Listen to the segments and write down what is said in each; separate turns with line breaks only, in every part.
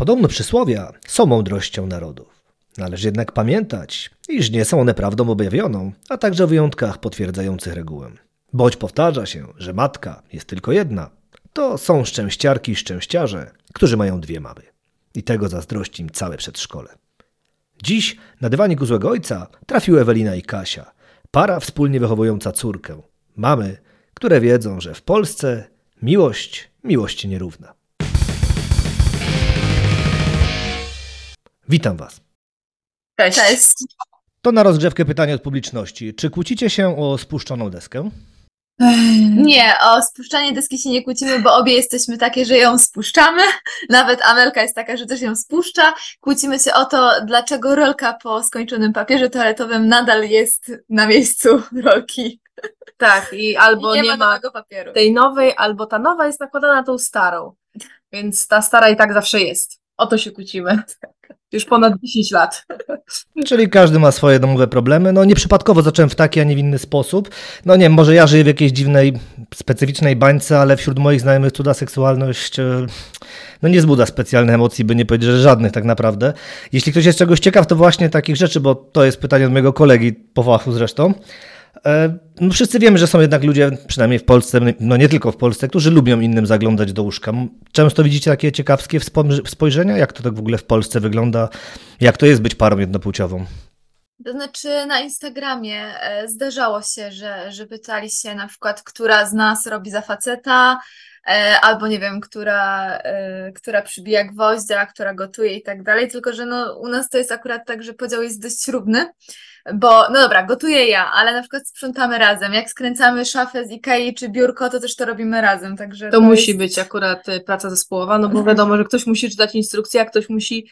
Podobno przysłowia są mądrością narodów. Należy jednak pamiętać, iż nie są one prawdą objawioną, a także wyjątkach potwierdzających regułę. Boć powtarza się, że matka jest tylko jedna, to są szczęściarki i szczęściarze, którzy mają dwie mamy. I tego zazdrości im całe przedszkole. Dziś na dywanik u złego ojca trafiły Ewelina i Kasia, para wspólnie wychowująca córkę. Mamy, które wiedzą, że w Polsce miłość miłości nierówna. Witam Was.
Cześć. Cześć.
To na rozgrzewkę pytanie od publiczności. Czy kłócicie się o spuszczoną deskę?
Nie, o spuszczanie deski się nie kłócimy, bo obie jesteśmy takie, że ją spuszczamy. Nawet Amelka jest taka, że też ją spuszcza. Kłócimy się o to, dlaczego rolka po skończonym papierze toaletowym nadal jest na miejscu rolki.
Tak, i albo I nie, nie, ma, ma papieru. tej nowej, albo ta nowa jest nakładana na tą starą. Więc ta stara i tak zawsze jest. O to się kłócimy. Już ponad 10 lat.
Czyli każdy ma swoje domowe problemy. No nieprzypadkowo zacząłem w taki, a nie w inny sposób. No nie może ja żyję w jakiejś dziwnej, specyficznej bańce, ale wśród moich znajomych cuda seksualność e, no nie zbudza specjalnych emocji, by nie powiedzieć, że żadnych tak naprawdę. Jeśli ktoś jest czegoś ciekaw, to właśnie takich rzeczy, bo to jest pytanie od mojego kolegi po fachu zresztą. E, no wszyscy wiemy, że są jednak ludzie, przynajmniej w Polsce, no nie tylko w Polsce, którzy lubią innym zaglądać do łóżka. Często widzicie takie ciekawskie spojrzenia, jak to tak w ogóle w Polsce wygląda, jak to jest być parą jednopłciową.
To znaczy na Instagramie e, zdarzało się, że, że pytali się na przykład, która z nas robi za faceta, e, albo nie wiem, która, która przybija gwoździa, która gotuje i tak dalej, tylko że no, u nas to jest akurat tak, że podział jest dość śrubny bo, no dobra, gotuję ja, ale na przykład sprzątamy razem. Jak skręcamy szafę z Ikei czy biurko, to też to robimy razem, także...
To, to musi jest... być akurat y, praca zespołowa, no bo wiadomo, że ktoś musi czytać instrukcje, a ktoś musi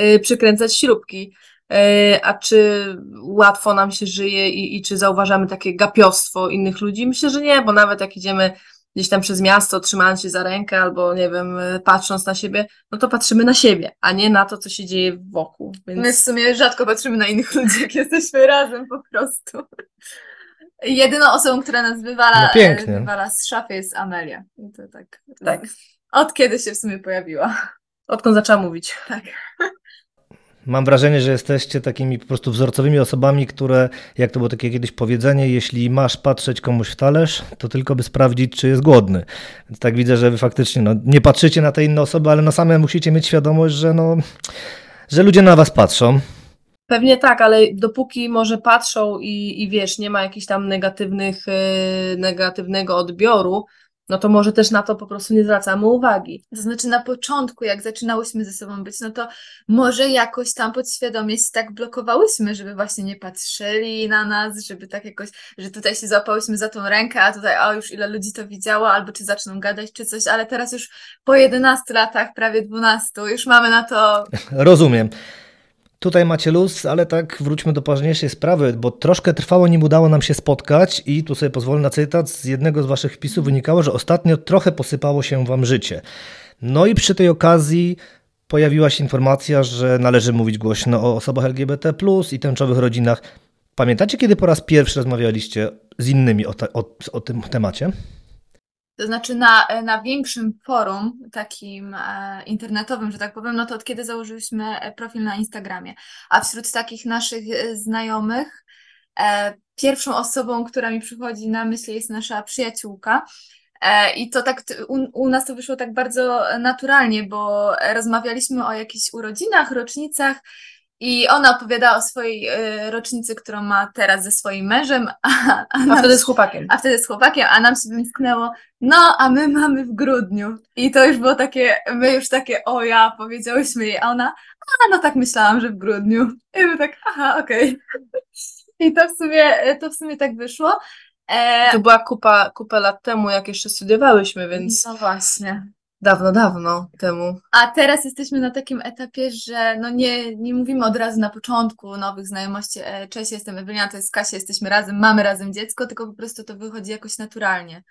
y, przykręcać śrubki. Y, a czy łatwo nam się żyje i, i czy zauważamy takie gapiostwo innych ludzi? Myślę, że nie, bo nawet jak idziemy gdzieś tam przez miasto, trzymając się za rękę albo, nie wiem, patrząc na siebie, no to patrzymy na siebie, a nie na to, co się dzieje wokół.
Więc... My w sumie rzadko patrzymy na innych ludzi, jak jesteśmy razem po prostu. Jedyną osobą, która nas wywala, no wywala z szafy jest Amelia. I to tak. tak. Od kiedy się w sumie pojawiła?
Odkąd zaczęła mówić.
Tak.
Mam wrażenie, że jesteście takimi po prostu wzorcowymi osobami, które, jak to było takie kiedyś powiedzenie, jeśli masz patrzeć komuś w talerz, to tylko by sprawdzić, czy jest głodny. Więc tak widzę, że wy faktycznie no, nie patrzycie na te inne osoby, ale no same musicie mieć świadomość, że, no, że ludzie na was patrzą.
Pewnie tak, ale dopóki może patrzą i, i wiesz, nie ma jakichś tam negatywnych, yy, negatywnego odbioru, no to może też na to po prostu nie zwracamy uwagi.
To znaczy na początku, jak zaczynałyśmy ze sobą być, no to może jakoś tam podświadomie się tak blokowałyśmy, żeby właśnie nie patrzyli na nas, żeby tak jakoś, że tutaj się złapałyśmy za tą rękę, a tutaj o już ile ludzi to widziało, albo czy zaczną gadać, czy coś, ale teraz już po 11 latach, prawie 12, już mamy na to...
Rozumiem. Tutaj macie luz, ale tak wróćmy do poważniejszej sprawy, bo troszkę trwało, nim udało nam się spotkać i tu sobie pozwolę na cytat, z jednego z waszych wpisów wynikało, że ostatnio trochę posypało się wam życie. No i przy tej okazji pojawiła się informacja, że należy mówić głośno o osobach LGBT+, i tęczowych rodzinach. Pamiętacie, kiedy po raz pierwszy rozmawialiście z innymi o, o, o tym temacie?
To znaczy na, na większym forum, takim e, internetowym, że tak powiem, no to od kiedy założyliśmy e, profil na Instagramie. A wśród takich naszych e, znajomych, e, pierwszą osobą, która mi przychodzi na myśl jest nasza przyjaciółka. E, I to tak u, u nas to wyszło tak bardzo naturalnie, bo rozmawialiśmy o jakichś urodzinach, rocznicach i ona opowiada o swojej y, rocznicy, którą ma teraz ze swoim mężem,
a, a, nam, a, wtedy z chłopakiem.
A wtedy z chłopakiem, a nam się wymsknęło, no, a my mamy w grudniu. I to już było takie, my już takie, o ja, powiedziałyśmy jej, a ona, a no tak myślałam, że w grudniu. I my tak, aha, okej. Okay. I to w sumie, to w sumie tak wyszło.
E... To była kupa, kupa lat temu, jak jeszcze studiowałyśmy, więc.
No właśnie.
Dawno, dawno temu.
A teraz jesteśmy na takim etapie, że no nie, nie mówimy od razu na początku nowych znajomości, e, cześć, jestem Ewelina, to jest Kasia, jesteśmy razem, mamy razem dziecko, tylko po prostu to wychodzi jakoś naturalnie.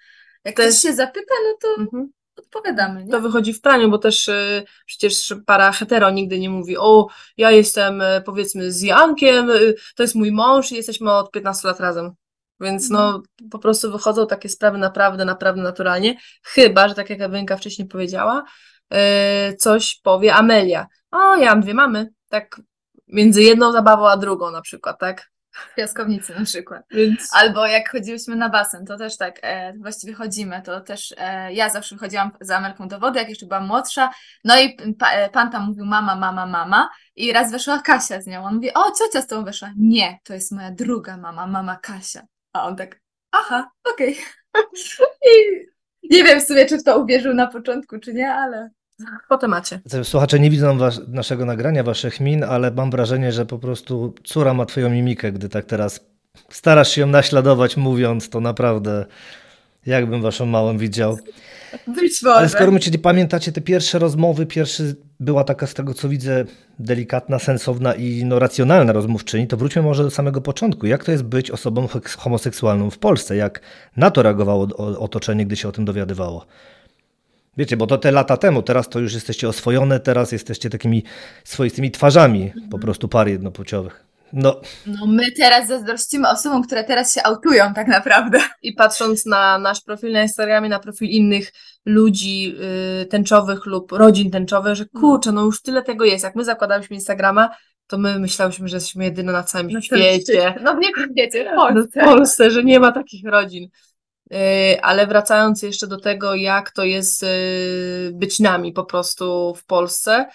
Jak ktoś się zapyta, no to mhm. odpowiadamy. Nie?
To wychodzi w praniu, bo też y, przecież para hetero nigdy nie mówi, o, ja jestem y, powiedzmy z Jankiem, y, to jest mój mąż i jesteśmy od 15 lat razem. Więc no mhm. po prostu wychodzą takie sprawy naprawdę, naprawdę naturalnie. Chyba, że tak jak Ewinka wcześniej powiedziała, e, coś powie Amelia. O, ja mam dwie mamy. Tak między jedną zabawą a drugą na przykład, tak?
W piaskownicy na przykład.
Więc
Albo jak chodziłyśmy na basen, to też tak, e, właściwie chodzimy, to też e, ja zawsze chodziłam za Amelką do wody, jak jeszcze byłam młodsza, no i pa, e, pan tam mówił mama, mama, mama i raz weszła Kasia z nią, on mówi, o ciocia z tobą weszła, nie, to jest moja druga mama, mama Kasia, a on tak, aha, okej. I nie wiem w sumie, czy w to uwierzył na początku, czy nie, ale
po temacie.
Słuchacze nie widzą was, naszego nagrania, waszych min, ale mam wrażenie, że po prostu córa ma twoją mimikę, gdy tak teraz starasz się ją naśladować mówiąc, to naprawdę jakbym waszą małą widział.
być może.
Ale skoro my, czyli pamiętacie te pierwsze rozmowy, pierwszy była taka z tego co widzę delikatna, sensowna i no, racjonalna rozmówczyni, to wróćmy może do samego początku. Jak to jest być osobą homoseksualną w Polsce? Jak na to reagowało otoczenie, gdy się o tym dowiadywało? Wiecie, bo to te lata temu, teraz to już jesteście oswojone, teraz jesteście takimi swoistymi twarzami po prostu par jednopłciowych. No.
no my teraz zazdrościmy osobom, które teraz się autują tak naprawdę.
I patrząc na nasz profil na Instagramie, na profil innych ludzi yy, tęczowych lub rodzin tęczowych, że kurczę, no już tyle tego jest. Jak my zakładaliśmy Instagrama, to my myślałyśmy, że jesteśmy jedyne na całym na świecie.
No w świecie? W Polsce.
No w Polsce, że nie ma takich rodzin. Y, ale wracając jeszcze do tego, jak to jest y, być nami po prostu w Polsce, y,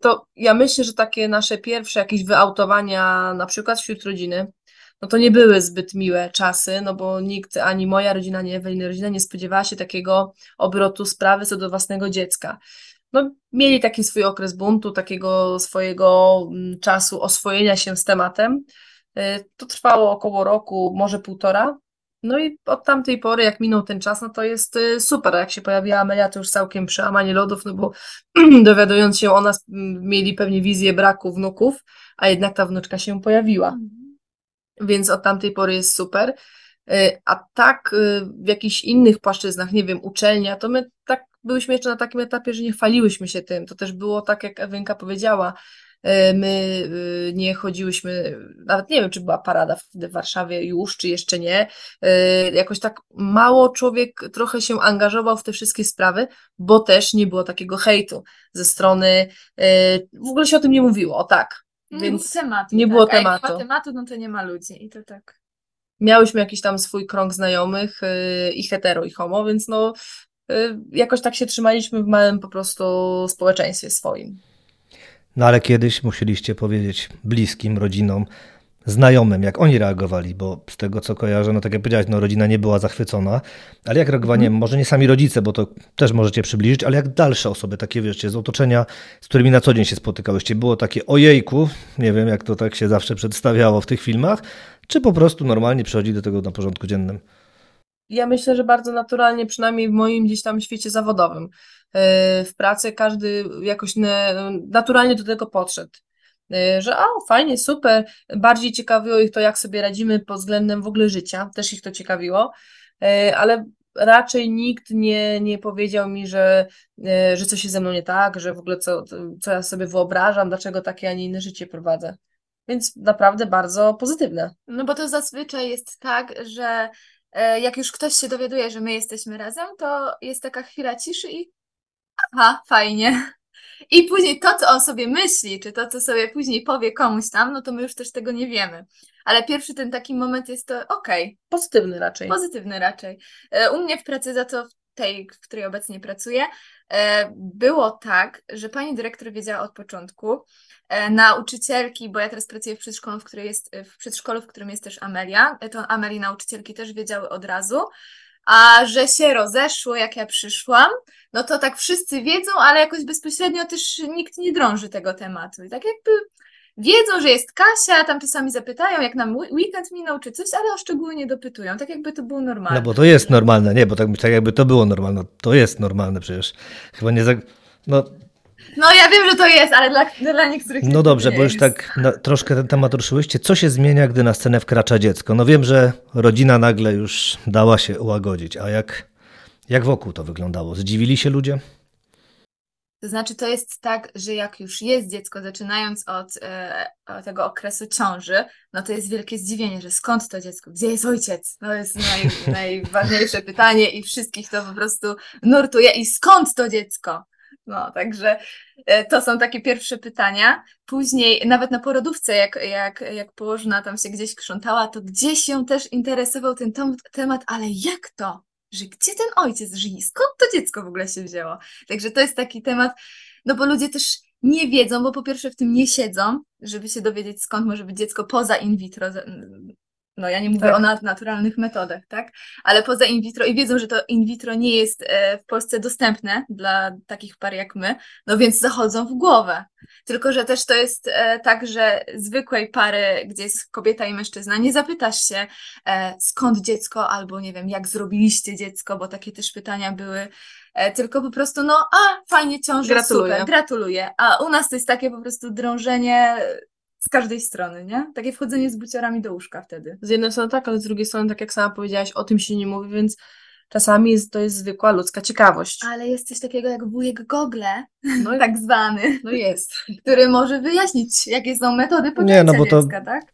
to ja myślę, że takie nasze pierwsze jakieś wyautowania, na przykład wśród rodziny, no to nie były zbyt miłe czasy, no bo nikt, ani moja rodzina, ani Ewelina rodzina nie spodziewała się takiego obrotu sprawy co do własnego dziecka. No, mieli taki swój okres buntu, takiego swojego mm, czasu oswojenia się z tematem. To trwało około roku, może półtora, no i od tamtej pory, jak minął ten czas, no to jest y, super. Jak się pojawiła Amelia, to już całkiem przełamanie lodów, no bo dowiadując się o nas, mieli pewnie wizję braku wnuków, a jednak ta wnuczka się pojawiła. Mhm. Więc od tamtej pory jest super. Y, a tak y, w jakichś innych płaszczyznach, nie wiem, uczelnia, to my tak byliśmy jeszcze na takim etapie, że nie chwaliłyśmy się tym. To też było tak, jak Ewinka powiedziała, my y, nie chodziłyśmy, nawet nie wiem, czy była parada wtedy w Warszawie już, czy jeszcze nie. E, jakoś tak mało człowiek trochę się angażował w te wszystkie sprawy, bo też nie było takiego hejtu ze strony, e, w ogóle się o tym nie mówiło, o tak.
Nie Więc było tematu.
Nie
tak.
było tematu.
jak nie ma tematu, no to nie ma ludzi i to tak.
Miałyśmy jakiś tam swój krąg znajomych i hetero, i homo, więc no jakoś tak się trzymaliśmy w małym po prostu społeczeństwie swoim.
No ale kiedyś musieliście powiedzieć bliskim, rodzinom, znajomym, jak oni reagowali, bo z tego co kojarzę, no tak jak powiedziałeś, no rodzina nie była zachwycona, ale jak reagowanie, może nie sami rodzice, bo to też możecie przybliżyć, ale jak dalsze osoby, takie wiecie, z otoczenia, z którymi na co dzień się spotykałyście, było takie ojejku, nie wiem jak to tak się zawsze przedstawiało w tych filmach, czy po prostu normalnie przychodzi do tego na porządku dziennym?
Ja myślę, że bardzo naturalnie, przynajmniej w moim gdzieś tam świecie zawodowym. E, w pracy każdy jakoś naturalnie do tego podszedł. E, że a, fajnie, super, bardziej ciekawiło ich to, jak sobie radzimy pod względem w ogóle życia, też ich to ciekawiło, e, ale raczej nikt nie, nie powiedział mi, że, że coś się ze mną nie tak, że w ogóle co, co ja sobie wyobrażam, dlaczego takie, a nie inne życie prowadzę. Więc naprawdę bardzo pozytywne.
No bo to zazwyczaj jest tak, że jak już ktoś się dowiaduje, że my jesteśmy razem, to jest taka chwila ciszy i aha, fajnie. I później to, co on sobie myśli, czy to, co sobie później powie komuś tam, no to my już też tego nie wiemy. Ale pierwszy ten taki moment jest to okej.
Pozytywny raczej.
Pozytywny raczej. E, u mnie w pracy, za to w tej, w której obecnie pracuję, e, było tak, że pani dyrektor wiedziała od początku, e, nauczycielki, bo ja teraz pracuję w przedszkolu, w, której jest, w przedszkolu, w którym jest też Amelia, to Ameli nauczycielki też wiedziały od razu, a że się rozeszło, jak ja przyszłam, no to tak wszyscy wiedzą, ale jakoś bezpośrednio też nikt nie drąży tego tematu. I tak jakby wiedzą, że jest Kasia, tam czasami zapytają, jak nam weekend minął czy coś, ale o szczegóły nie dopytują, tak jakby to było normalne.
No bo to jest normalne, nie, bo tak, tak jakby to było normalne, to jest normalne przecież. Chyba nie za... No,
no ja wiem, że to jest, ale dla, dla niektórych
No dobrze, bo już tak na, troszkę ten temat ruszyłyście. Co się zmienia, gdy na scenę wkracza dziecko? No wiem, że rodzina nagle już dała się ułagodzić, a jak, jak wokół to wyglądało? Zdziwili się ludzie?
To znaczy, to jest tak, że jak już jest dziecko, zaczynając od, e, tego okresu ciąży, no to jest wielkie zdziwienie, że skąd to dziecko, gdzie jest ojciec? To jest naj, najważniejsze pytanie i wszystkich to po prostu nurtuje. I skąd to dziecko? No, także e, to są takie pierwsze pytania. Później, nawet na porodówce, jak, jak, jak położna tam się gdzieś krzątała, to gdzieś ją też interesował ten temat, ale jak to? Że gdzie ten ojciec żyje? Skąd to dziecko w ogóle się wzięło? Także to jest taki temat, no bo ludzie też nie wiedzą, bo po pierwsze w tym nie siedzą, żeby się dowiedzieć, skąd może być dziecko poza in vitro, no ja nie mówię tak. o naturalnych metodach, tak? Ale poza in vitro i wiedzą, że to in vitro nie jest e, w Polsce dostępne dla takich par jak my, no więc zachodzą w głowę. Tylko, że też to jest e, tak, że zwykłej pary, gdzie jest kobieta i mężczyzna, nie zapytasz się e, skąd dziecko albo nie wiem, jak zrobiliście dziecko, bo takie też pytania były, tylko po prostu no, a fajnie ciąży, gratuluję. super, gratuluję. A u nas to jest takie po prostu drążenie z każdej strony, nie? Takie wchodzenie z buciorami do łóżka wtedy.
Z jednej strony tak, ale z drugiej strony, tak jak sama powiedziałaś, o tym się nie mówi, więc czasami jest, to jest zwykła ludzka ciekawość.
Ale jest coś takiego jak wujek Gogle, no, tak zwany.
No jest.
Który może wyjaśnić, jakie są metody poczęcia nie, no bo to... dziecka, tak?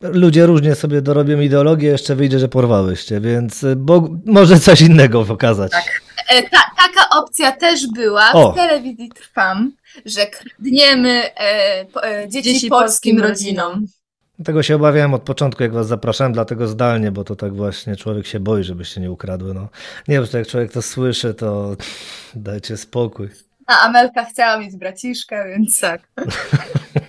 Ludzie różnie sobie dorobią ideologię, jeszcze wyjdzie, że porwałyście, więc y, bo może coś innego pokazać.
Tak. E, ta, taka opcja też była. O. W telewizji trwam że kradniemy e, e, dzieci, dzieci, polskim, polskim rodzinom.
Tego się obawiałem od początku, jak was zapraszałem, dlatego zdalnie, bo to tak właśnie człowiek się boi, żebyście nie ukradły. No. Nie wiem, jak człowiek to słyszy, to dajcie spokój.
A Amelka chciała mieć braciszka, więc tak.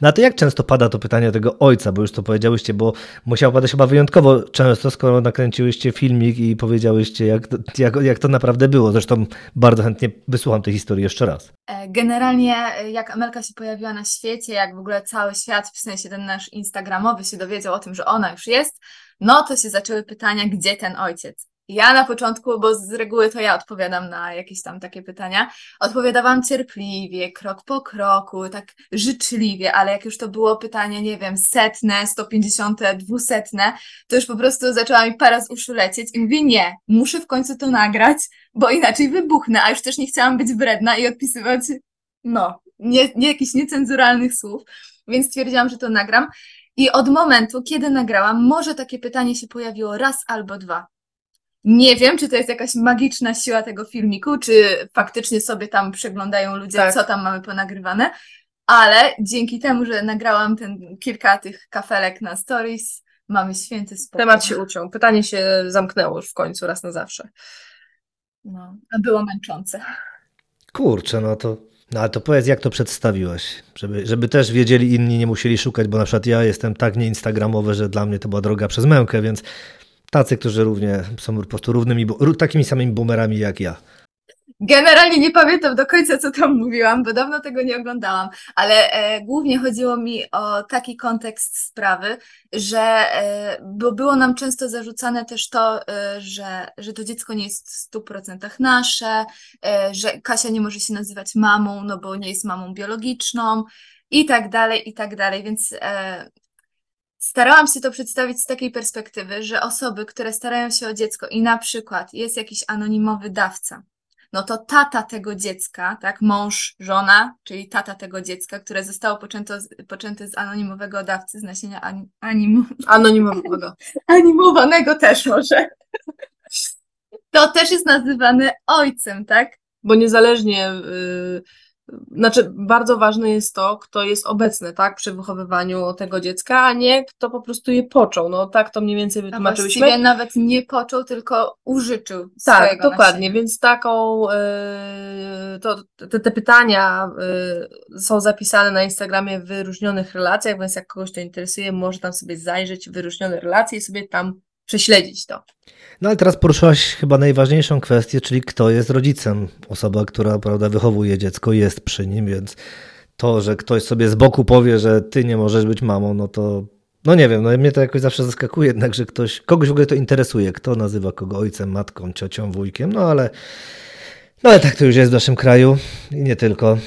No to jak często pada to pytanie tego ojca, bo już to powiedziałyście, bo musiał padać chyba wyjątkowo często, skoro nakręciłyście filmik i powiedziałyście, jak, jak, jak to naprawdę było. Zresztą bardzo chętnie wysłucham tej historii jeszcze raz.
E, generalnie e, jak Amelka się pojawiła na świecie, jak w ogóle cały świat, w sensie ten nasz instagramowy się dowiedział o tym, że ona już jest, no to się zaczęły pytania, gdzie ten ojciec. Ja na początku, bo z reguły to ja odpowiadam na jakieś tam takie pytania, odpowiadałam cierpliwie, krok po kroku, tak życzliwie, ale jak już to było pytanie, nie wiem, setne, 150, dwusetne, to już po prostu zaczęła mi para z uszu lecieć i mówię, nie, muszę w końcu to nagrać, bo inaczej wybuchnę, a już też nie chciałam być wredna i odpisywać, no, nie, nie jakichś niecenzuralnych słów, więc stwierdziłam, że to nagram. I od momentu, kiedy nagrałam, może takie pytanie się pojawiło raz albo dwa. Nie wiem, czy to jest jakaś magiczna siła tego filmiku, czy faktycznie sobie tam przeglądają ludzie, tak. co tam mamy ponagrywane, ale dzięki temu, że nagrałam ten kilka tych kafelek na stories, mamy święty spokój.
Temat się uciął. Pytanie się zamknęło już w końcu, raz na zawsze.
No, a było męczące.
Kurczę, no to no ale to powiedz, jak to przedstawiłaś, żeby, żeby też wiedzieli inni, nie musieli szukać, bo na przykład ja jestem tak nieinstagramowy, że dla mnie to była droga przez mękę, więc Tacy, którzy równie są po prostu równymi, takimi samymi boomerami jak ja.
Generalnie nie pamiętam do końca, co tam mówiłam, bo dawno tego nie oglądałam, ale e, głównie chodziło mi o taki kontekst sprawy, że e, bo było nam często zarzucane też to, e, że, że to dziecko nie jest w 100% nasze, e, że Kasia nie może się nazywać mamą, no bo nie jest mamą biologiczną i tak dalej, i tak dalej, więc e, Starałam się to przedstawić z takiej perspektywy, że osoby, które starają się o dziecko i na przykład jest jakiś anonimowy dawca, no to tata tego dziecka, tak, mąż, żona, czyli tata tego dziecka, które zostało poczęto, poczęte z anonimowego dawcy, z nasienia anim,
anonimowego.
animowanego też może. To też jest nazywane ojcem, tak?
Bo niezależnie y, znaczy, bardzo ważne jest to, kto jest obecny, tak, przy wychowywaniu tego dziecka, a nie kto po prostu je począł. No tak to mniej więcej wytłumaczyliśmy.
Właściwie nawet nie począł, tylko użyczył
Tak, dokładnie, więc taką, yy, to, te, te pytania yy, są zapisane na Instagramie w wyróżnionych relacjach, więc jak kogoś to interesuje, może tam sobie zajrzeć wyróżnione relacje i sobie tam prześledzić to.
No ale teraz poruszyłaś chyba najważniejszą kwestię, czyli kto jest rodzicem. Osoba, która prawda, wychowuje dziecko, jest przy nim, więc to, że ktoś sobie z boku powie, że ty nie możesz być mamą, no to no nie wiem, no mnie to jakoś zawsze zaskakuje jednak, że ktoś, kogoś w ogóle to interesuje, kto nazywa kogo ojcem, matką, ciocią, wujkiem, no ale no ale tak to już jest w naszym kraju i nie tylko.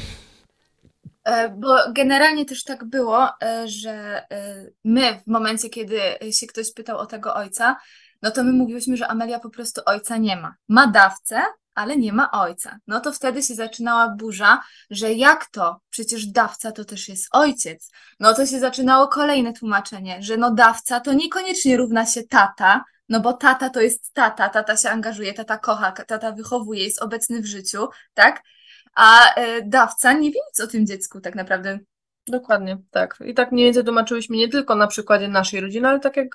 E, bo generalnie też tak było, e, że e, my w momencie, kiedy się ktoś pytał o tego ojca, no to my mówiłyśmy, że Amelia po prostu ojca nie ma. Ma dawcę, ale nie ma ojca. No to wtedy się zaczynała burza, że jak to? Przecież dawca to też jest ojciec. No to się zaczynało kolejne tłumaczenie, że no dawca to niekoniecznie równa się tata, no bo tata to jest tata, tata się angażuje, tata kocha, tata wychowuje, jest obecny w życiu, tak? A e, dawca nie wie nic o tym dziecku tak naprawdę.
Dokładnie, tak. I tak mniej więcej tłumaczyłyśmy nie tylko na przykładzie naszej rodziny, ale tak jak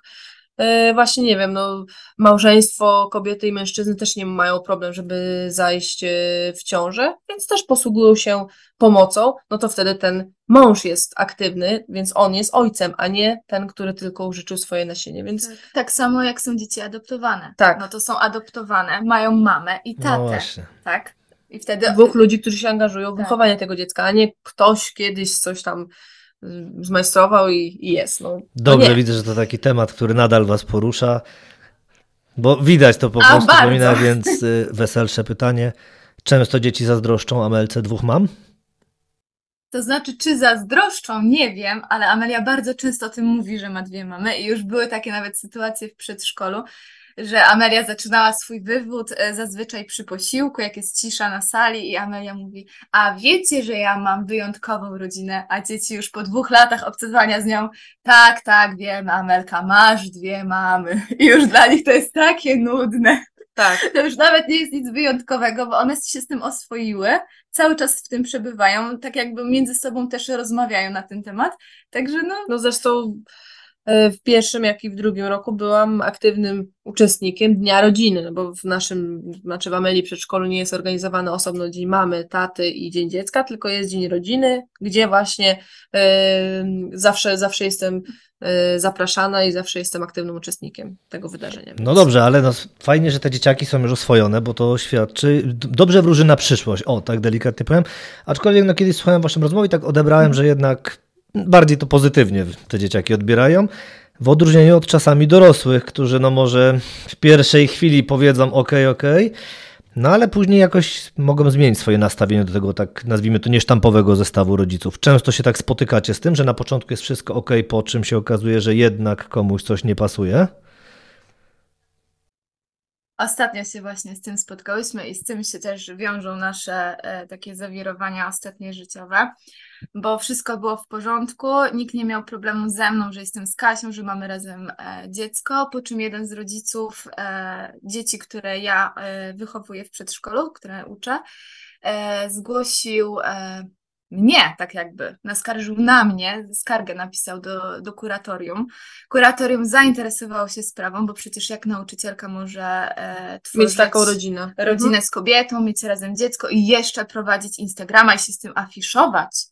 e, właśnie, nie wiem, no, małżeństwo kobiety i mężczyzny też nie mają problem, żeby zajść e, w ciążę, więc też posługują się pomocą, no to wtedy ten mąż jest aktywny, więc on jest ojcem, a nie ten, który tylko użyczył swoje nasienie, więc
Tak samo jak są dzieci adoptowane.
Tak.
No to są adoptowane, mają mamę i
No
tatę,
właśnie.
tak? I wtedy
dwóch ludzi, którzy się angażują w
Tak.
wychowanie tego dziecka, a nie ktoś kiedyś coś tam y, zmajstrował i, i jest. No,
Dobrze, widzę, że to taki temat, który nadal was porusza, bo widać to po
A,
prostu. Paulina, więc y, weselsze pytanie. Często dzieci zazdroszczą Amelce dwóch mam?
To znaczy, czy zazdroszczą, nie wiem, ale Amelia bardzo często o tym mówi, że ma dwie mamy i już były takie nawet sytuacje w przedszkolu, że Amelia zaczynała swój wywód e, zazwyczaj przy posiłku, jak jest cisza na sali i Amelia mówi, a wiecie, że ja mam wyjątkową rodzinę, a dzieci już po dwóch latach obcowania z nią, tak, tak, wiem, Amelka, masz dwie mamy i już dla nich to jest takie nudne.
Tak.
To już nawet nie jest nic wyjątkowego, bo one się z tym oswoiły, cały czas w tym przebywają, tak jakby między sobą też rozmawiają na ten temat. Także no,
No zresztą w pierwszym, jak i w drugim roku byłam aktywnym uczestnikiem Dnia Rodziny, no bo w naszym, znaczy w Amelii przedszkolu nie jest organizowany osobno Dzień Mamy, Taty i Dzień Dziecka, tylko jest Dzień Rodziny, gdzie właśnie e, zawsze, zawsze jestem e, zapraszana i zawsze jestem aktywnym uczestnikiem tego wydarzenia.
No dobrze, ale no, fajnie, że te dzieciaki są już oswojone, bo to świadczy, dobrze wróży na przyszłość, o tak delikatnie powiem. Aczkolwiek no, kiedyś słuchałem waszą rozmowę i tak odebrałem, że jednak bardziej to pozytywnie te dzieciaki odbierają. W odróżnieniu od czasami dorosłych, którzy no może w pierwszej chwili powiedzą ok, ok, no ale później jakoś mogą zmienić swoje nastawienie do tego, tak nazwijmy to, niesztampowego zestawu rodziców. Często się tak spotykacie z tym, że na początku jest wszystko ok, po czym się okazuje, że jednak komuś coś nie pasuje.
Ostatnio się właśnie z tym spotkałyśmy i z tym się też wiążą nasze e, takie zawirowania ostatnie życiowe, bo wszystko było w porządku, nikt nie miał problemu ze mną, że jestem z Kasią, że mamy razem e, dziecko, po czym jeden z rodziców e, dzieci, które ja e, wychowuję w przedszkolu, które uczę, zgłosił mnie, tak jakby, naskarżył na mnie, skargę napisał do, do kuratorium. Kuratorium zainteresowało się sprawą, bo przecież jak nauczycielka może e, tworzyć
Mieć taką rodzinę.
rodzinę z kobietą, mieć razem dziecko i jeszcze prowadzić Instagrama i się z tym afiszować,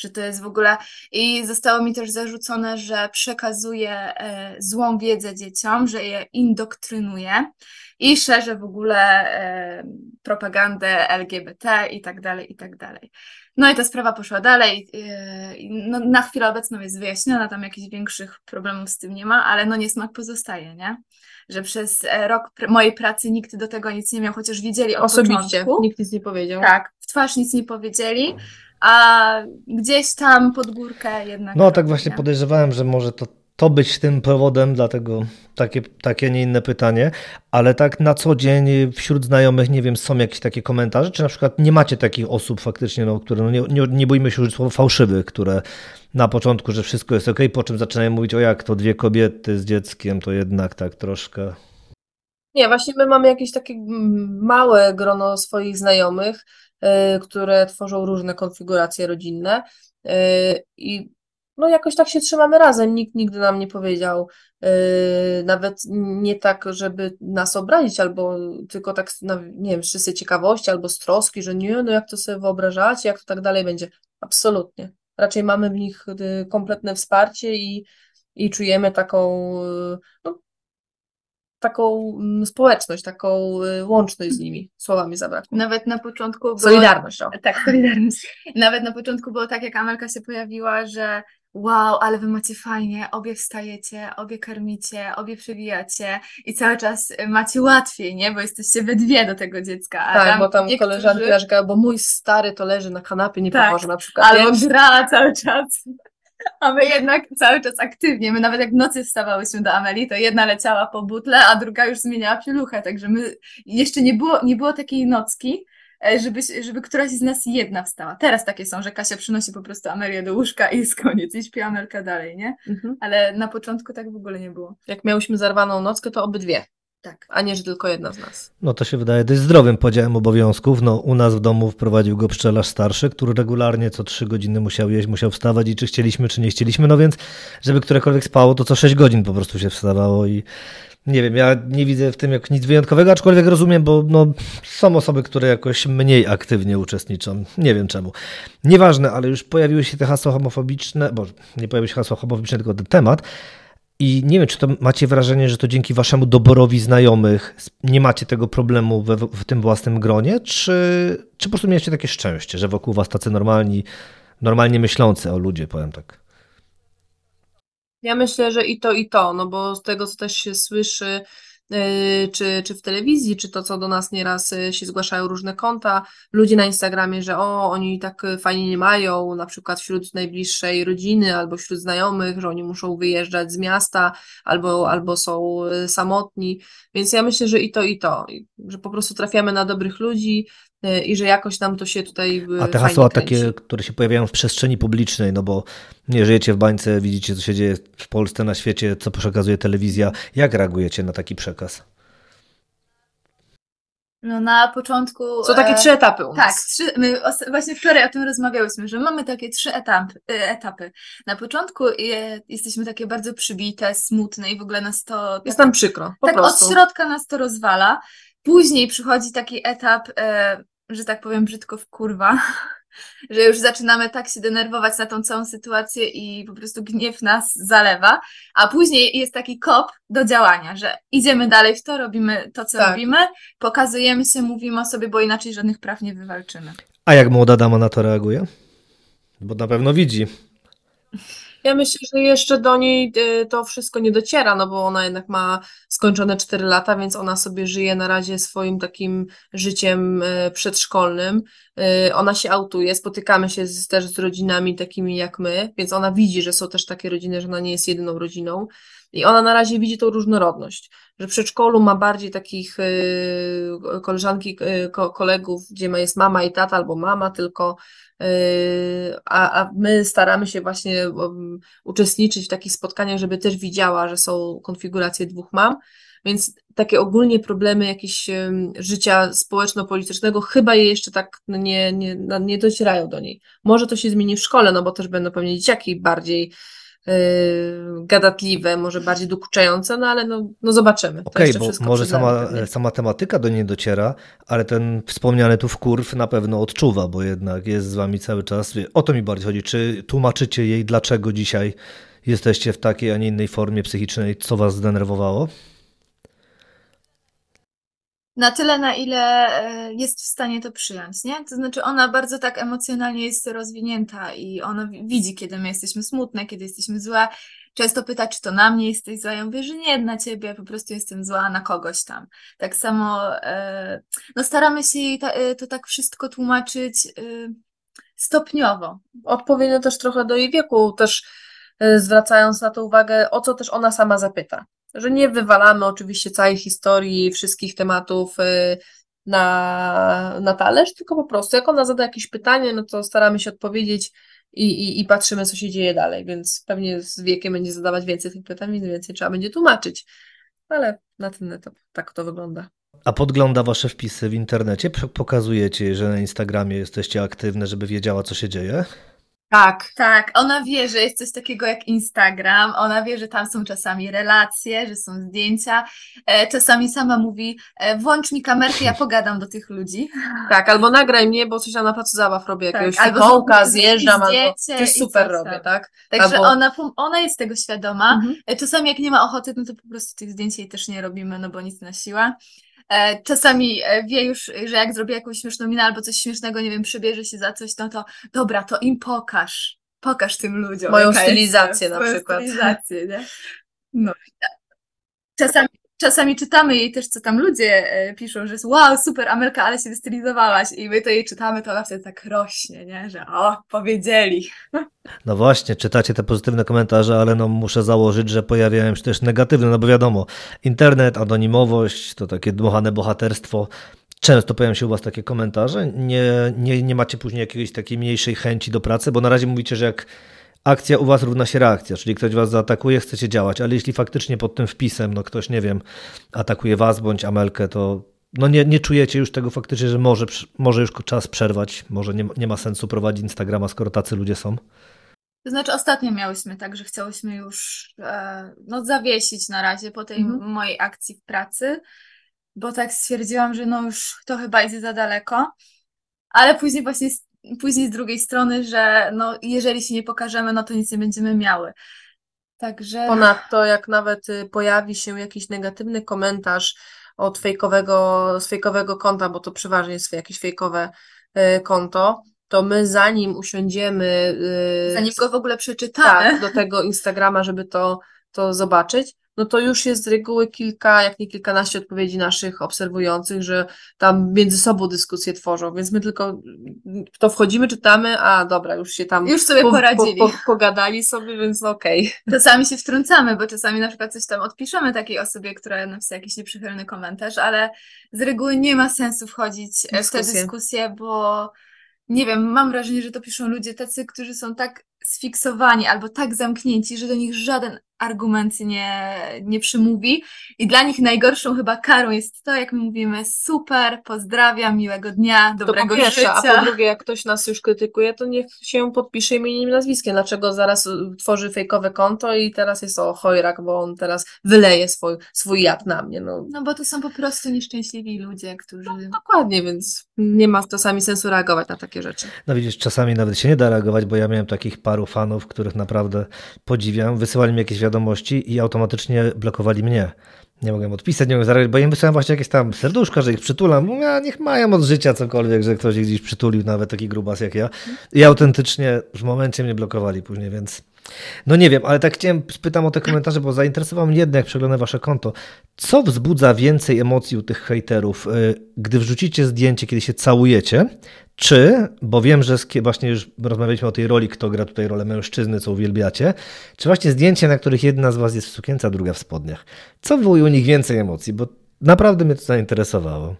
że to jest w ogóle... I zostało mi też zarzucone, że przekazuję e, złą wiedzę dzieciom, że je indoktrynuję i szerzę w ogóle e, propagandę LGBT i tak dalej, i tak dalej. No i ta sprawa poszła dalej. e, No, na chwilę obecną jest wyjaśniona, tam jakichś większych problemów z tym nie ma, ale no niesmak pozostaje, nie? Że przez e, rok pr- mojej pracy nikt do tego nic nie miał, chociaż widzieli od
Osobiście,
początku.
nikt nic nie powiedział.
Tak, w twarz nic nie powiedzieli, a gdzieś tam pod górkę jednak.
No tak właśnie
nie?
podejrzewałem, że może to, to być tym powodem, dlatego takie, takie, nie inne pytanie, ale tak na co dzień wśród znajomych, nie wiem, są jakieś takie komentarze, czy na przykład nie macie takich osób faktycznie, no, które, no nie, nie, nie bójmy się użyć słowa fałszywych, które na początku, że wszystko jest ok, po czym zaczynają mówić, o jak to dwie kobiety z dzieckiem, to jednak tak troszkę...
Nie, właśnie my mamy jakieś takie mm, małe grono swoich znajomych, które tworzą różne konfiguracje rodzinne y, i no jakoś tak się trzymamy razem. Nikt nigdy nam nie powiedział, y, nawet nie tak, żeby nas obrazić, albo tylko tak, no, nie wiem, z czystej ciekawości, albo z troski, że nie, no jak to sobie wyobrażacie, jak to tak dalej będzie. Absolutnie. Raczej mamy w nich y, kompletne wsparcie i, i czujemy taką, y, no, taką mm, społeczność, taką y, łączność z nimi. Słowami zabrakło.
Nawet na początku było...
Solidarność, o.
Tak, solidarność. Nawet na początku było tak, jak Amelka się pojawiła, że wow, ale wy macie fajnie, obie wstajecie, obie karmicie, obie przewijacie i cały czas macie łatwiej, nie? Bo jesteście we dwie do tego dziecka. A
Tak, bo tam
niektórzy-
koleżanki narzekają, bo mój stary to leży na kanapie, nie
Tak,
pomoże na przykład.
Albo gra cały czas. A my jednak cały czas aktywnie, my nawet jak w nocy wstawałyśmy do Ameli, to jedna leciała po butle, a druga już zmieniała pieluchę, także my jeszcze nie było, nie było takiej nocki, e, żeby, żeby któraś z nas jedna wstała. Teraz takie są, że Kasia przynosi po prostu Amelię do łóżka i jest koniec, i śpi Amelka dalej, nie?
Mhm.
Ale na początku tak w ogóle nie było.
Jak miałyśmy zarwaną nockę, to obydwie,
Tak.
a nie, że tylko jedna z nas.
No to się wydaje dość zdrowym podziałem obowiązków. No, u nas w domu wprowadził go pszczelarz starszy, który regularnie co trzy godziny musiał jeść, musiał wstawać i czy chcieliśmy, czy nie chcieliśmy. No więc, żeby którekolwiek spało, to co sześć godzin po prostu się wstawało i nie wiem, ja nie widzę w tym jak nic wyjątkowego, aczkolwiek rozumiem, bo no, są osoby, które jakoś mniej aktywnie uczestniczą. Nie wiem czemu. Nieważne, ale już pojawiły się te hasła homofobiczne, bo nie pojawiły się hasła homofobiczne, tylko ten temat. I nie wiem, czy to macie wrażenie, że to dzięki waszemu doborowi znajomych nie macie tego problemu we, w tym własnym gronie, czy, czy po prostu mieliście takie szczęście, że wokół was tacy normalni, normalnie myślący o ludzie, powiem tak.
Ja myślę, że i to, i to, no bo z tego, co też się słyszy, czy, czy w telewizji, czy to, co do nas nieraz yy, się zgłaszają różne konta, ludzie na Instagramie, że o, oni tak yy, fajnie nie mają, na przykład wśród najbliższej rodziny albo wśród znajomych, że oni muszą wyjeżdżać z miasta albo, albo są samotni, więc ja myślę, że i to, i to, że po prostu trafiamy na dobrych ludzi i że jakoś nam to się tutaj yy,
A te hasła
kręci.
takie, które się pojawiają w przestrzeni publicznej, no bo nie żyjecie w bańce, widzicie, co się dzieje w Polsce, na świecie, co przekazuje telewizja. Jak reagujecie na taki przekaz?
No na początku...
Są takie
e,
trzy etapy u
Tak,
nas.
trzy, my os- właśnie wczoraj o tym rozmawiałyśmy, że mamy takie trzy etapy. etapy. Na początku je, jesteśmy takie bardzo przybite, smutne i w ogóle nas to
Jest
tak,
nam przykro, po
tak
prostu.
od środka nas to rozwala. Później przychodzi taki etap, e, że tak powiem brzydko w kurwa, że już zaczynamy tak się denerwować na tą całą sytuację i po prostu gniew nas zalewa, a później jest taki kop do działania, że idziemy dalej w to, robimy to, co
Tak.
robimy, pokazujemy się, mówimy o sobie, bo inaczej żadnych praw nie wywalczymy.
A jak młoda dama na to reaguje? Bo na pewno widzi.
Ja myślę, że jeszcze do niej y, to wszystko nie dociera, no bo ona jednak ma skończone 4 lata, więc ona sobie żyje na razie swoim takim życiem y, przedszkolnym. Y, Ona się autuje, spotykamy się z, też z rodzinami takimi jak my, więc ona widzi, że są też takie rodziny, że ona nie jest jedyną rodziną. I ona na razie widzi tą różnorodność, że w przedszkolu ma bardziej takich y, koleżanki, y, ko, kolegów, gdzie jest mama i tata, albo mama tylko, y, a, a my staramy się właśnie uczestniczyć w takich spotkaniach, żeby też widziała, że są konfiguracje dwóch mam, więc takie ogólnie problemy jakieś em, życia społeczno-politycznego chyba jej jeszcze tak nie, nie, nie docierają do niej. Może to się zmieni w szkole, no bo też będą pewnie dzieciaki bardziej gadatliwe, może bardziej dokuczające, no ale no, no zobaczymy.
Okej,
jeszcze
bo może sama, sama tematyka do niej dociera, ale ten wspomniany tu wkurw na pewno odczuwa, bo jednak jest z wami cały czas. O to mi bardziej chodzi. Czy tłumaczycie jej, dlaczego dzisiaj jesteście w takiej, a nie innej formie psychicznej, co was zdenerwowało?
Na tyle, na ile e, jest w stanie to przyjąć, nie? To znaczy, ona bardzo tak emocjonalnie jest rozwinięta i ona wi- widzi, kiedy my jesteśmy smutne, kiedy jesteśmy złe. Często pyta, czy to na mnie jesteś zła. Ja mówię, że nie na ciebie, po prostu jestem zła na kogoś tam. Tak samo, e, no staramy się jej e, to tak wszystko tłumaczyć stopniowo.
Odpowiednio też trochę do jej wieku, też zwracając na to uwagę, o co też ona sama zapyta. Że nie wywalamy oczywiście całej historii, wszystkich tematów e, na, na talerz, tylko po prostu jak ona zada jakieś pytanie, no to staramy się odpowiedzieć i, i, i patrzymy, co się dzieje dalej, więc pewnie z wiekiem będzie zadawać więcej tych pytań, więc więcej trzeba będzie tłumaczyć. Ale na ten etap tak to wygląda.
A podgląda wasze wpisy w internecie? Pokazujecie że na Instagramie jesteście aktywne, żeby wiedziała, co się dzieje?
Tak,
Tak, ona wie, że jest coś takiego jak Instagram, ona wie, że tam są czasami relacje, że są zdjęcia. E, czasami sama mówi, e, włącz mi kamerkę, ja pogadam do tych ludzi.
tak, albo nagraj mnie, bo coś tam na placu zabaw robię,
Tak,
jakiegoś
albo
fikołka,
zrobić
zjeżdżam, albo coś super
coś
robię, tak?
Także
Albo-
ona, ona jest tego świadoma.
Mhm.
E, Czasami jak nie ma ochoty, no to po prostu tych zdjęć jej też nie robimy, no bo nic na siłę. E, Czasami e, wie już, że jak zrobię jakąś śmieszną minę albo coś śmiesznego, nie wiem, przybierze się za coś, no to dobra, to im pokaż. Pokaż tym ludziom.
Moją stylizację
jestem,
na przykład.
Stylizację, nie? No. Czasami, czasami czytamy jej też, co tam ludzie e, piszą, że jest wow, super, Amelka, ale się wystylizowałaś i my to jej czytamy, to ona wtedy tak rośnie, nie? Że o, powiedzieli.
No właśnie, czytacie te pozytywne komentarze, ale no muszę założyć, że pojawiają się też negatywne, no bo wiadomo, internet, anonimowość, to takie dmuchane bohaterstwo, Często pojawiają się u Was takie komentarze. Nie, nie, nie macie później jakiejś takiej mniejszej chęci do pracy, bo na razie mówicie, że jak akcja u Was równa się reakcja, czyli ktoś Was zaatakuje, chcecie działać, ale jeśli faktycznie pod tym wpisem no ktoś, nie wiem, atakuje Was bądź Amelkę, to no nie, nie czujecie już tego faktycznie, że może, może już czas przerwać, może nie, nie ma sensu prowadzić Instagrama, skoro tacy ludzie są?
To znaczy ostatnio miałyśmy tak, że chciałyśmy już e, no, zawiesić na razie po tej mhm. mojej akcji w pracy, bo tak stwierdziłam, że no już to chyba idzie za daleko, ale później właśnie później z drugiej strony, że no, jeżeli się nie pokażemy, no to nic nie będziemy miały. Także...
Ponadto, jak nawet y, pojawi się jakiś negatywny komentarz od fejkowego, z fejkowego konta, bo to przeważnie jest jakieś fejkowe y, konto, to my zanim usiądziemy.
Y, zanim go w ogóle przeczytamy.
Tak, do tego Instagrama, żeby to, to zobaczyć, no to już jest z reguły kilka, jak nie kilkanaście odpowiedzi naszych obserwujących, że tam między sobą dyskusje tworzą, więc my tylko w to wchodzimy, czytamy, a dobra, już się tam
już sobie po, poradzili. Po, po,
pogadali sobie, więc no okej.
Okay. Czasami się wtrącamy, bo czasami na przykład coś tam odpiszemy takiej osobie, która napisała jakiś nieprzychylny komentarz, ale z reguły nie ma sensu wchodzić Dyskusje. w tę dyskusję, bo nie wiem, mam wrażenie, że to piszą ludzie tacy, którzy są tak sfiksowani albo tak zamknięci, że do nich żaden argument nie, nie przymówi. I dla nich najgorszą chyba karą jest to, jak my mówimy, super, pozdrawiam, miłego dnia, dobrego to po pierwsze, życia.
A po drugie, jak ktoś nas już krytykuje, to niech się podpisze imieniem i nazwiskiem. Dlaczego zaraz tworzy fejkowe konto i teraz jest o chojrak, bo on teraz wyleje swój, swój jad na mnie. No.
no bo to są po prostu nieszczęśliwi ludzie, którzy... No,
dokładnie, więc nie ma czasami sensu reagować na takie rzeczy.
No widzisz, czasami nawet się nie da reagować, bo ja miałem takich paru fanów, których naprawdę podziwiam. Wysyłali mi jakieś wiadomości i automatycznie blokowali mnie. Nie mogłem odpisać, nie mogłem zareagować, bo im wysłałem właśnie jakieś tam serduszka, że ich przytulam. Ja, niech mają od życia cokolwiek, że ktoś ich gdzieś przytulił, nawet taki grubas jak ja. I autentycznie w momencie mnie blokowali później, więc no nie wiem, ale tak chciałem, spytam o te komentarze, bo zainteresował mnie jednak, jak przeglądam wasze konto. Co wzbudza więcej emocji u tych hejterów, y, gdy wrzucicie zdjęcie, kiedy się całujecie, czy, bo wiem, że właśnie już rozmawialiśmy o tej roli, kto gra tutaj rolę mężczyzny, co uwielbiacie, czy właśnie zdjęcie, na których jedna z was jest w sukience, a druga w spodniach. Co wywołuje u nich więcej emocji, bo naprawdę mnie to zainteresowało.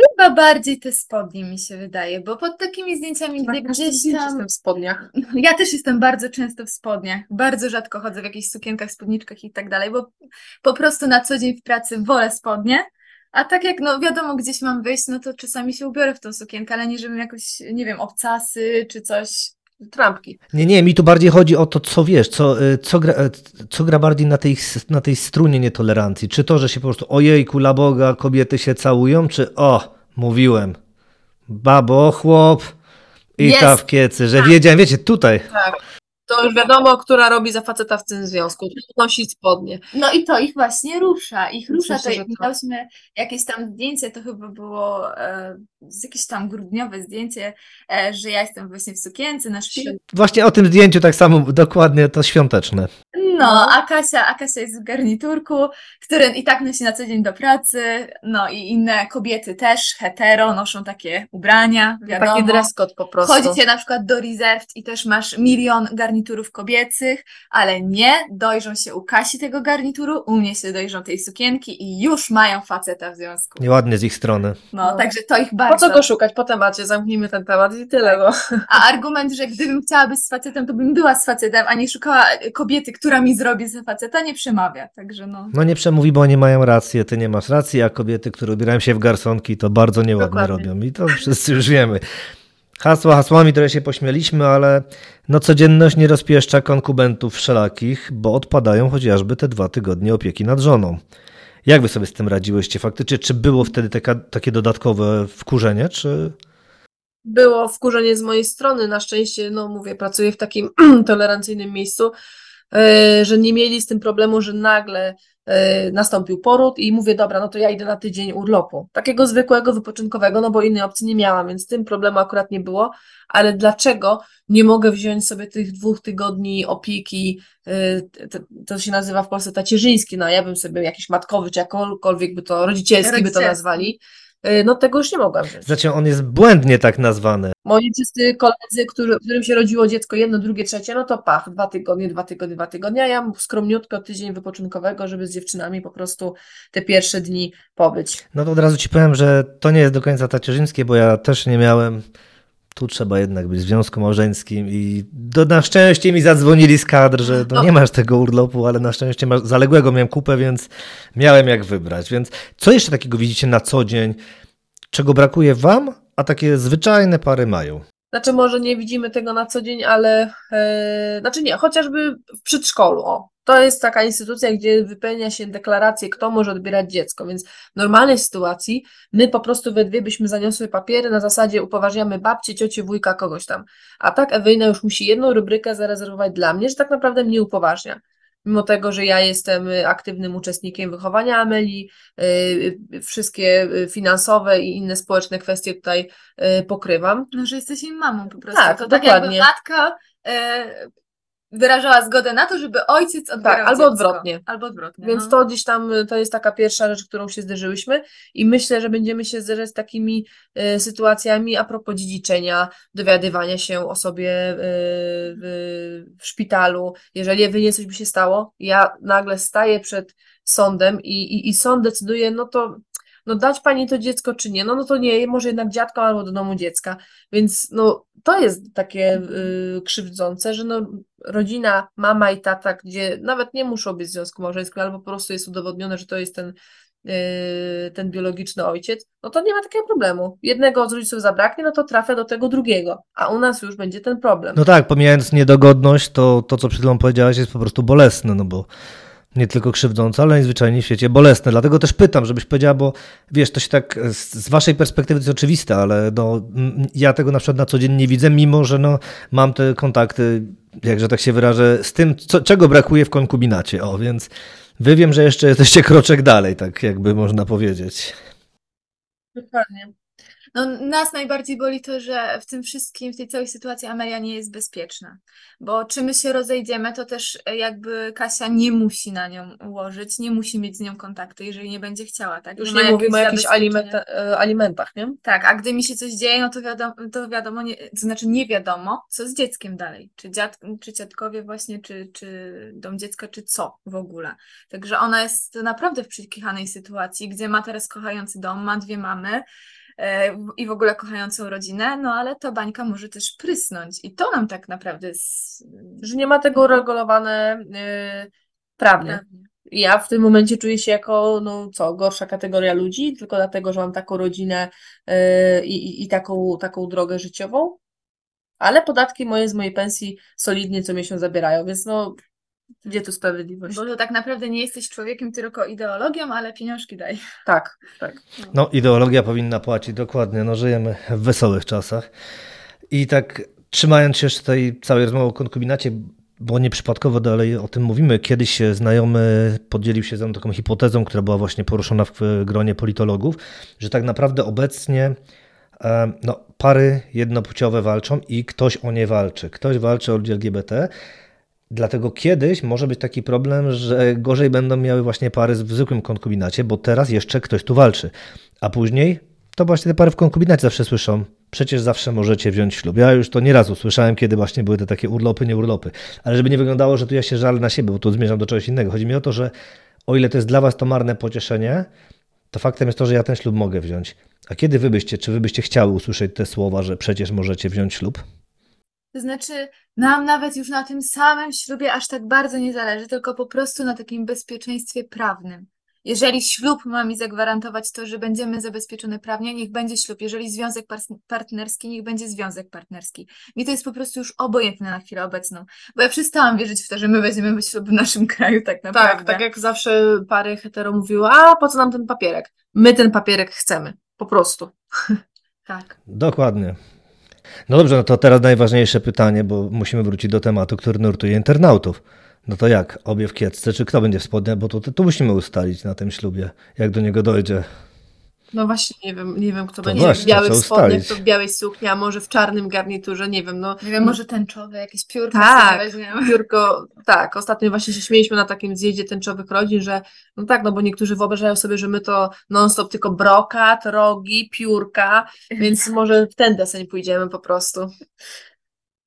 Chyba bardziej te spodnie mi się wydaje, bo pod takimi zdjęciami, gdy gdzieś tam...
jestem w spodniach.
Ja też jestem bardzo często w spodniach. Bardzo rzadko chodzę w jakichś sukienkach, spódniczkach i tak dalej, bo po prostu na co dzień w pracy wolę spodnie. A tak jak, no wiadomo, gdzieś mam wyjść, no to czasami się ubiorę w tą sukienkę, ale nie żebym jakoś, nie wiem, obcasy czy coś, trampki.
Nie, nie, mi tu bardziej chodzi o to, co wiesz, co, y, co, gra, y, co gra bardziej na tej, na tej strunie nietolerancji. Czy to, że się po prostu ojej, kula Boga, kobiety się całują, czy o, mówiłem, babo, chłop i ta w kiecy, że wiedziałem, wiecie, tutaj.
Tak to już wiadomo, która robi za faceta w tym związku. Nosi spodnie.
No i to ich właśnie rusza. Ich rusza. Myślę, to, miałyśmy jakieś tam zdjęcie, to chyba było e, jakieś tam grudniowe zdjęcie, e, że ja jestem właśnie w sukience na szpil.
Właśnie o tym zdjęciu tak samo dokładnie to świąteczne.
No, a Kasia, a Kasia jest w garniturku, który i tak nosi na co dzień do pracy, no i inne kobiety też, hetero, noszą takie ubrania, wiadomo.
Taki dress code po prostu.
Chodzicie na przykład do Reserved i też masz milion garniturów kobiecych, ale nie, dojrzą się u Kasi tego garnituru, u mnie się dojrzą tej sukienki i już mają faceta w związku.
Nieładnie z ich strony.
No, no. także to ich bardzo...
Po co go szukać po temacie? Zamknijmy ten temat i tyle, no.
A argument, że gdybym chciała być z facetem, to bym była z facetem, a nie szukała kobiety, która mi zrobi z faceta, nie przemawia, także no.
No nie przemówi, bo oni mają rację, ty nie masz racji, a kobiety, które ubierają się w garsonki, to bardzo nieładnie Dokładnie. robią i to wszyscy już wiemy. Hasła hasłami trochę się pośmieliśmy, ale no codzienność nie rozpieszcza konkubentów wszelakich, bo odpadają chociażby te dwa tygodnie opieki nad żoną. Jak wy sobie z tym radziłyście faktycznie? Czy było wtedy taka, takie dodatkowe wkurzenie, czy...
Było wkurzenie z mojej strony. Na szczęście, no mówię, pracuję w takim tolerancyjnym miejscu, że nie mieli z tym problemu, że nagle yy, nastąpił poród i mówię, dobra, no to ja idę na tydzień urlopu. Takiego zwykłego, wypoczynkowego, no bo innej opcji nie miałam, więc tym problemu akurat nie było, ale dlaczego nie mogę wziąć sobie tych dwóch tygodni opieki, yy, to, się nazywa w Polsce tacierzyński, no ja bym sobie jakiś matkowy, czy jakkolwiek by to, rodzicielski, by to nazwali, no tego już nie mogłam wziąć.
Znaczy on jest błędnie tak nazwany.
Moi wszyscy koledzy, którzy, którym się rodziło dziecko jedno, drugie, trzecie, no to pach, dwa tygodnie, dwa tygodnie, dwa tygodnie, a ja mam skromniutko tydzień wypoczynkowego, żeby z dziewczynami po prostu te pierwsze dni pobyć.
No to od razu ci powiem, że to nie jest do końca tacierzyńskie, bo ja też nie miałem. Tu trzeba jednak być w związku małżeńskim i do, na szczęście mi zadzwonili z kadr, że no
No.
nie masz tego urlopu, ale na szczęście masz, zaległego miałem kupę, więc miałem jak wybrać. Więc co jeszcze takiego widzicie na co dzień, czego brakuje wam, a takie zwyczajne pary mają?
Znaczy, może nie widzimy tego na co dzień, ale e, znaczy nie, chociażby w przedszkolu. O, to jest taka instytucja, gdzie wypełnia się deklarację, kto może odbierać dziecko, więc w normalnej sytuacji my po prostu we dwie byśmy zaniosły papiery na zasadzie upoważniamy babcię, ciocię, wujka, kogoś tam. A tak Ewelina już musi jedną rubrykę zarezerwować dla mnie, że tak naprawdę mnie upoważnia. Mimo tego, że ja jestem y, aktywnym uczestnikiem wychowania Ameli, y, y, wszystkie finansowe i inne społeczne kwestie tutaj pokrywam.
No, że jesteś jej mamą po prostu.
Tak,
to tak
dokładnie.
jakby matka e, wyrażała zgodę na to, żeby ojciec odbierał
Tak, albo
dziecko.
odwrotnie.
Albo odwrotnie.
Więc
no.
to gdzieś tam y, to jest taka pierwsza rzecz, którą się zderzyłyśmy i myślę, że będziemy się zderzać z takimi y, sytuacjami a propos dziedziczenia, dowiadywania się o sobie y, w, w szpitalu. Jeżeli Ewynie coś by się stało, ja nagle staję przed sądem i, i, i sąd decyduje, no to no dać pani to dziecko czy nie, no, no to nie, może jednak dziadkom albo do domu dziecka. Więc no to jest takie y, krzywdzące, że no rodzina, mama i tata, gdzie nawet nie muszą być w związku małżeńskim, albo po prostu jest udowodnione, że to jest ten, yy, ten biologiczny ojciec, no to nie ma takiego problemu. Jednego z rodziców zabraknie, no to trafia do tego drugiego, a u nas już będzie ten problem.
No tak, pomijając niedogodność, to to, co przed chwilą powiedziałaś, jest po prostu bolesne, no bo nie tylko krzywdzące, ale najzwyczajniej w świecie bolesne. Dlatego też pytam, żebyś powiedziała, bo wiesz, to się tak z, waszej perspektywy to jest oczywiste, ale no, ja tego na przykład na co dzień nie widzę, mimo że no, mam te kontakty, jakże tak się wyrażę, z tym, co, czego brakuje w konkubinacie. O, więc wy wiem, że jeszcze jesteście kroczek dalej, tak jakby można powiedzieć.
Dokładnie.
No, nas najbardziej boli to, że w tym wszystkim, w tej całej sytuacji Amelia nie jest bezpieczna. Bo czy my się rozejdziemy, to też e, jakby Kasia nie musi na nią ułożyć, nie musi mieć z nią kontaktu, jeżeli nie będzie chciała, tak?
Już
ma
nie mówimy o jakichś
zabezpieczenie.
aliment, e, alimentach, nie?
Tak, a gdy mi się coś dzieje, no to wiadomo, to wiadomo nie, to znaczy nie wiadomo, co z dzieckiem dalej. Czy, dziad, czy dziadkowie właśnie, czy, czy dom dziecka, czy co w ogóle. Także ona jest naprawdę w przekichanej sytuacji, gdzie ma teraz kochający dom, ma dwie mamy i w ogóle kochającą rodzinę, no ale ta bańka może też prysnąć i to nam tak naprawdę jest
Że nie ma tego uregulowane yy, prawnie.
prawnie.
Ja w tym momencie czuję się jako, no co, gorsza kategoria ludzi, tylko dlatego, że mam taką rodzinę yy, i, i- i taką, taką drogę życiową, ale podatki moje z mojej pensji solidnie co miesiąc zabierają, więc no, gdzie tu sprawiedliwość?
Bo to tak naprawdę nie jesteś człowiekiem, tylko ideologią, ale pieniążki daj.
Tak, tak.
No, ideologia powinna płacić, dokładnie. No, żyjemy w wesołych czasach. I tak trzymając się jeszcze tej całej rozmowy o konkubinacie, bo nieprzypadkowo dalej o tym mówimy. Kiedyś znajomy podzielił się ze mną taką hipotezą, która była właśnie poruszona w gronie politologów, że tak naprawdę obecnie no, pary jednopłciowe walczą i ktoś o nie walczy. Ktoś walczy o ludzi LGBT. Dlatego kiedyś może być taki problem, że gorzej będą miały właśnie pary w zwykłym konkubinacie, bo teraz jeszcze ktoś tu walczy. A później to właśnie te pary w konkubinacie zawsze słyszą, przecież zawsze możecie wziąć ślub. Ja już to nieraz usłyszałem, kiedy właśnie były te takie urlopy, nie urlopy. Ale żeby nie wyglądało, że tu ja się żalę na siebie, bo tu zmierzam do czegoś innego. Chodzi mi o to, że o ile to jest dla was to marne pocieszenie, to faktem jest to, że ja ten ślub mogę wziąć. A kiedy wy byście, czy wy byście chciały usłyszeć te słowa, że przecież możecie wziąć ślub?
To znaczy, nam nawet już na tym samym ślubie aż tak bardzo nie zależy, tylko po prostu na takim bezpieczeństwie prawnym. Jeżeli ślub ma mi zagwarantować to, że będziemy zabezpieczone prawnie, niech będzie ślub. Jeżeli związek par- partnerski, niech będzie związek partnerski. Mi to jest po prostu już obojętne na chwilę obecną, bo ja przestałam wierzyć w to, że my weźmiemy ślub w naszym kraju tak
Tak,
naprawdę.
tak jak zawsze pary hetero mówiły, a po co nam ten papierek? My ten papierek chcemy, po prostu.
tak.
Dokładnie. No dobrze, no to teraz najważniejsze pytanie, bo musimy wrócić do tematu, który nurtuje internautów. No to jak? Obie w kiecce, czy kto będzie w spodniach? Bo to, tu musimy ustalić na tym ślubie, jak do niego dojdzie.
No właśnie, nie wiem, nie wiem, kto
To
będzie
właśnie,
w białych spodniach, kto w białej sukni, a może w czarnym garniturze, nie wiem, no.
Nie wiem, może tęczowe, jakieś piórka
Tak. Biurko, tak, ostatnio właśnie się śmieliśmy na takim zjeździe tęczowych rodzin, że no tak, no bo niektórzy wyobrażają sobie, że my to non-stop tylko brokat, rogi, piórka, więc może w ten deseń pójdziemy po prostu.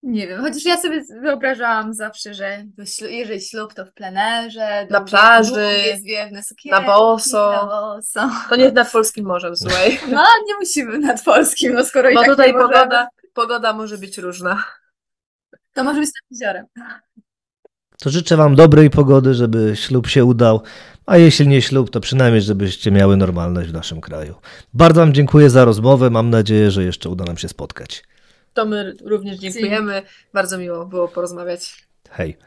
Nie wiem, chociaż ja sobie wyobrażałam zawsze, że ślu- jeżeli ślub, to w plenerze,
Na plaży,
zwiewne sukienki,
na boso.
Na boso.
To nie nad polskim morzem, słuchaj.
No, nie musimy nad polskim, no skoro i
Bo
tak
tutaj
możemy,
pogoda, pogoda może być różna.
To może być nad jeziorem.
To życzę Wam dobrej pogody, żeby ślub się udał, a jeśli nie ślub, to przynajmniej, żebyście miały normalność w naszym kraju. Bardzo Wam dziękuję za rozmowę, mam nadzieję, że jeszcze uda nam się spotkać.
To my również dziękujemy. Bardzo miło było porozmawiać.
Hej.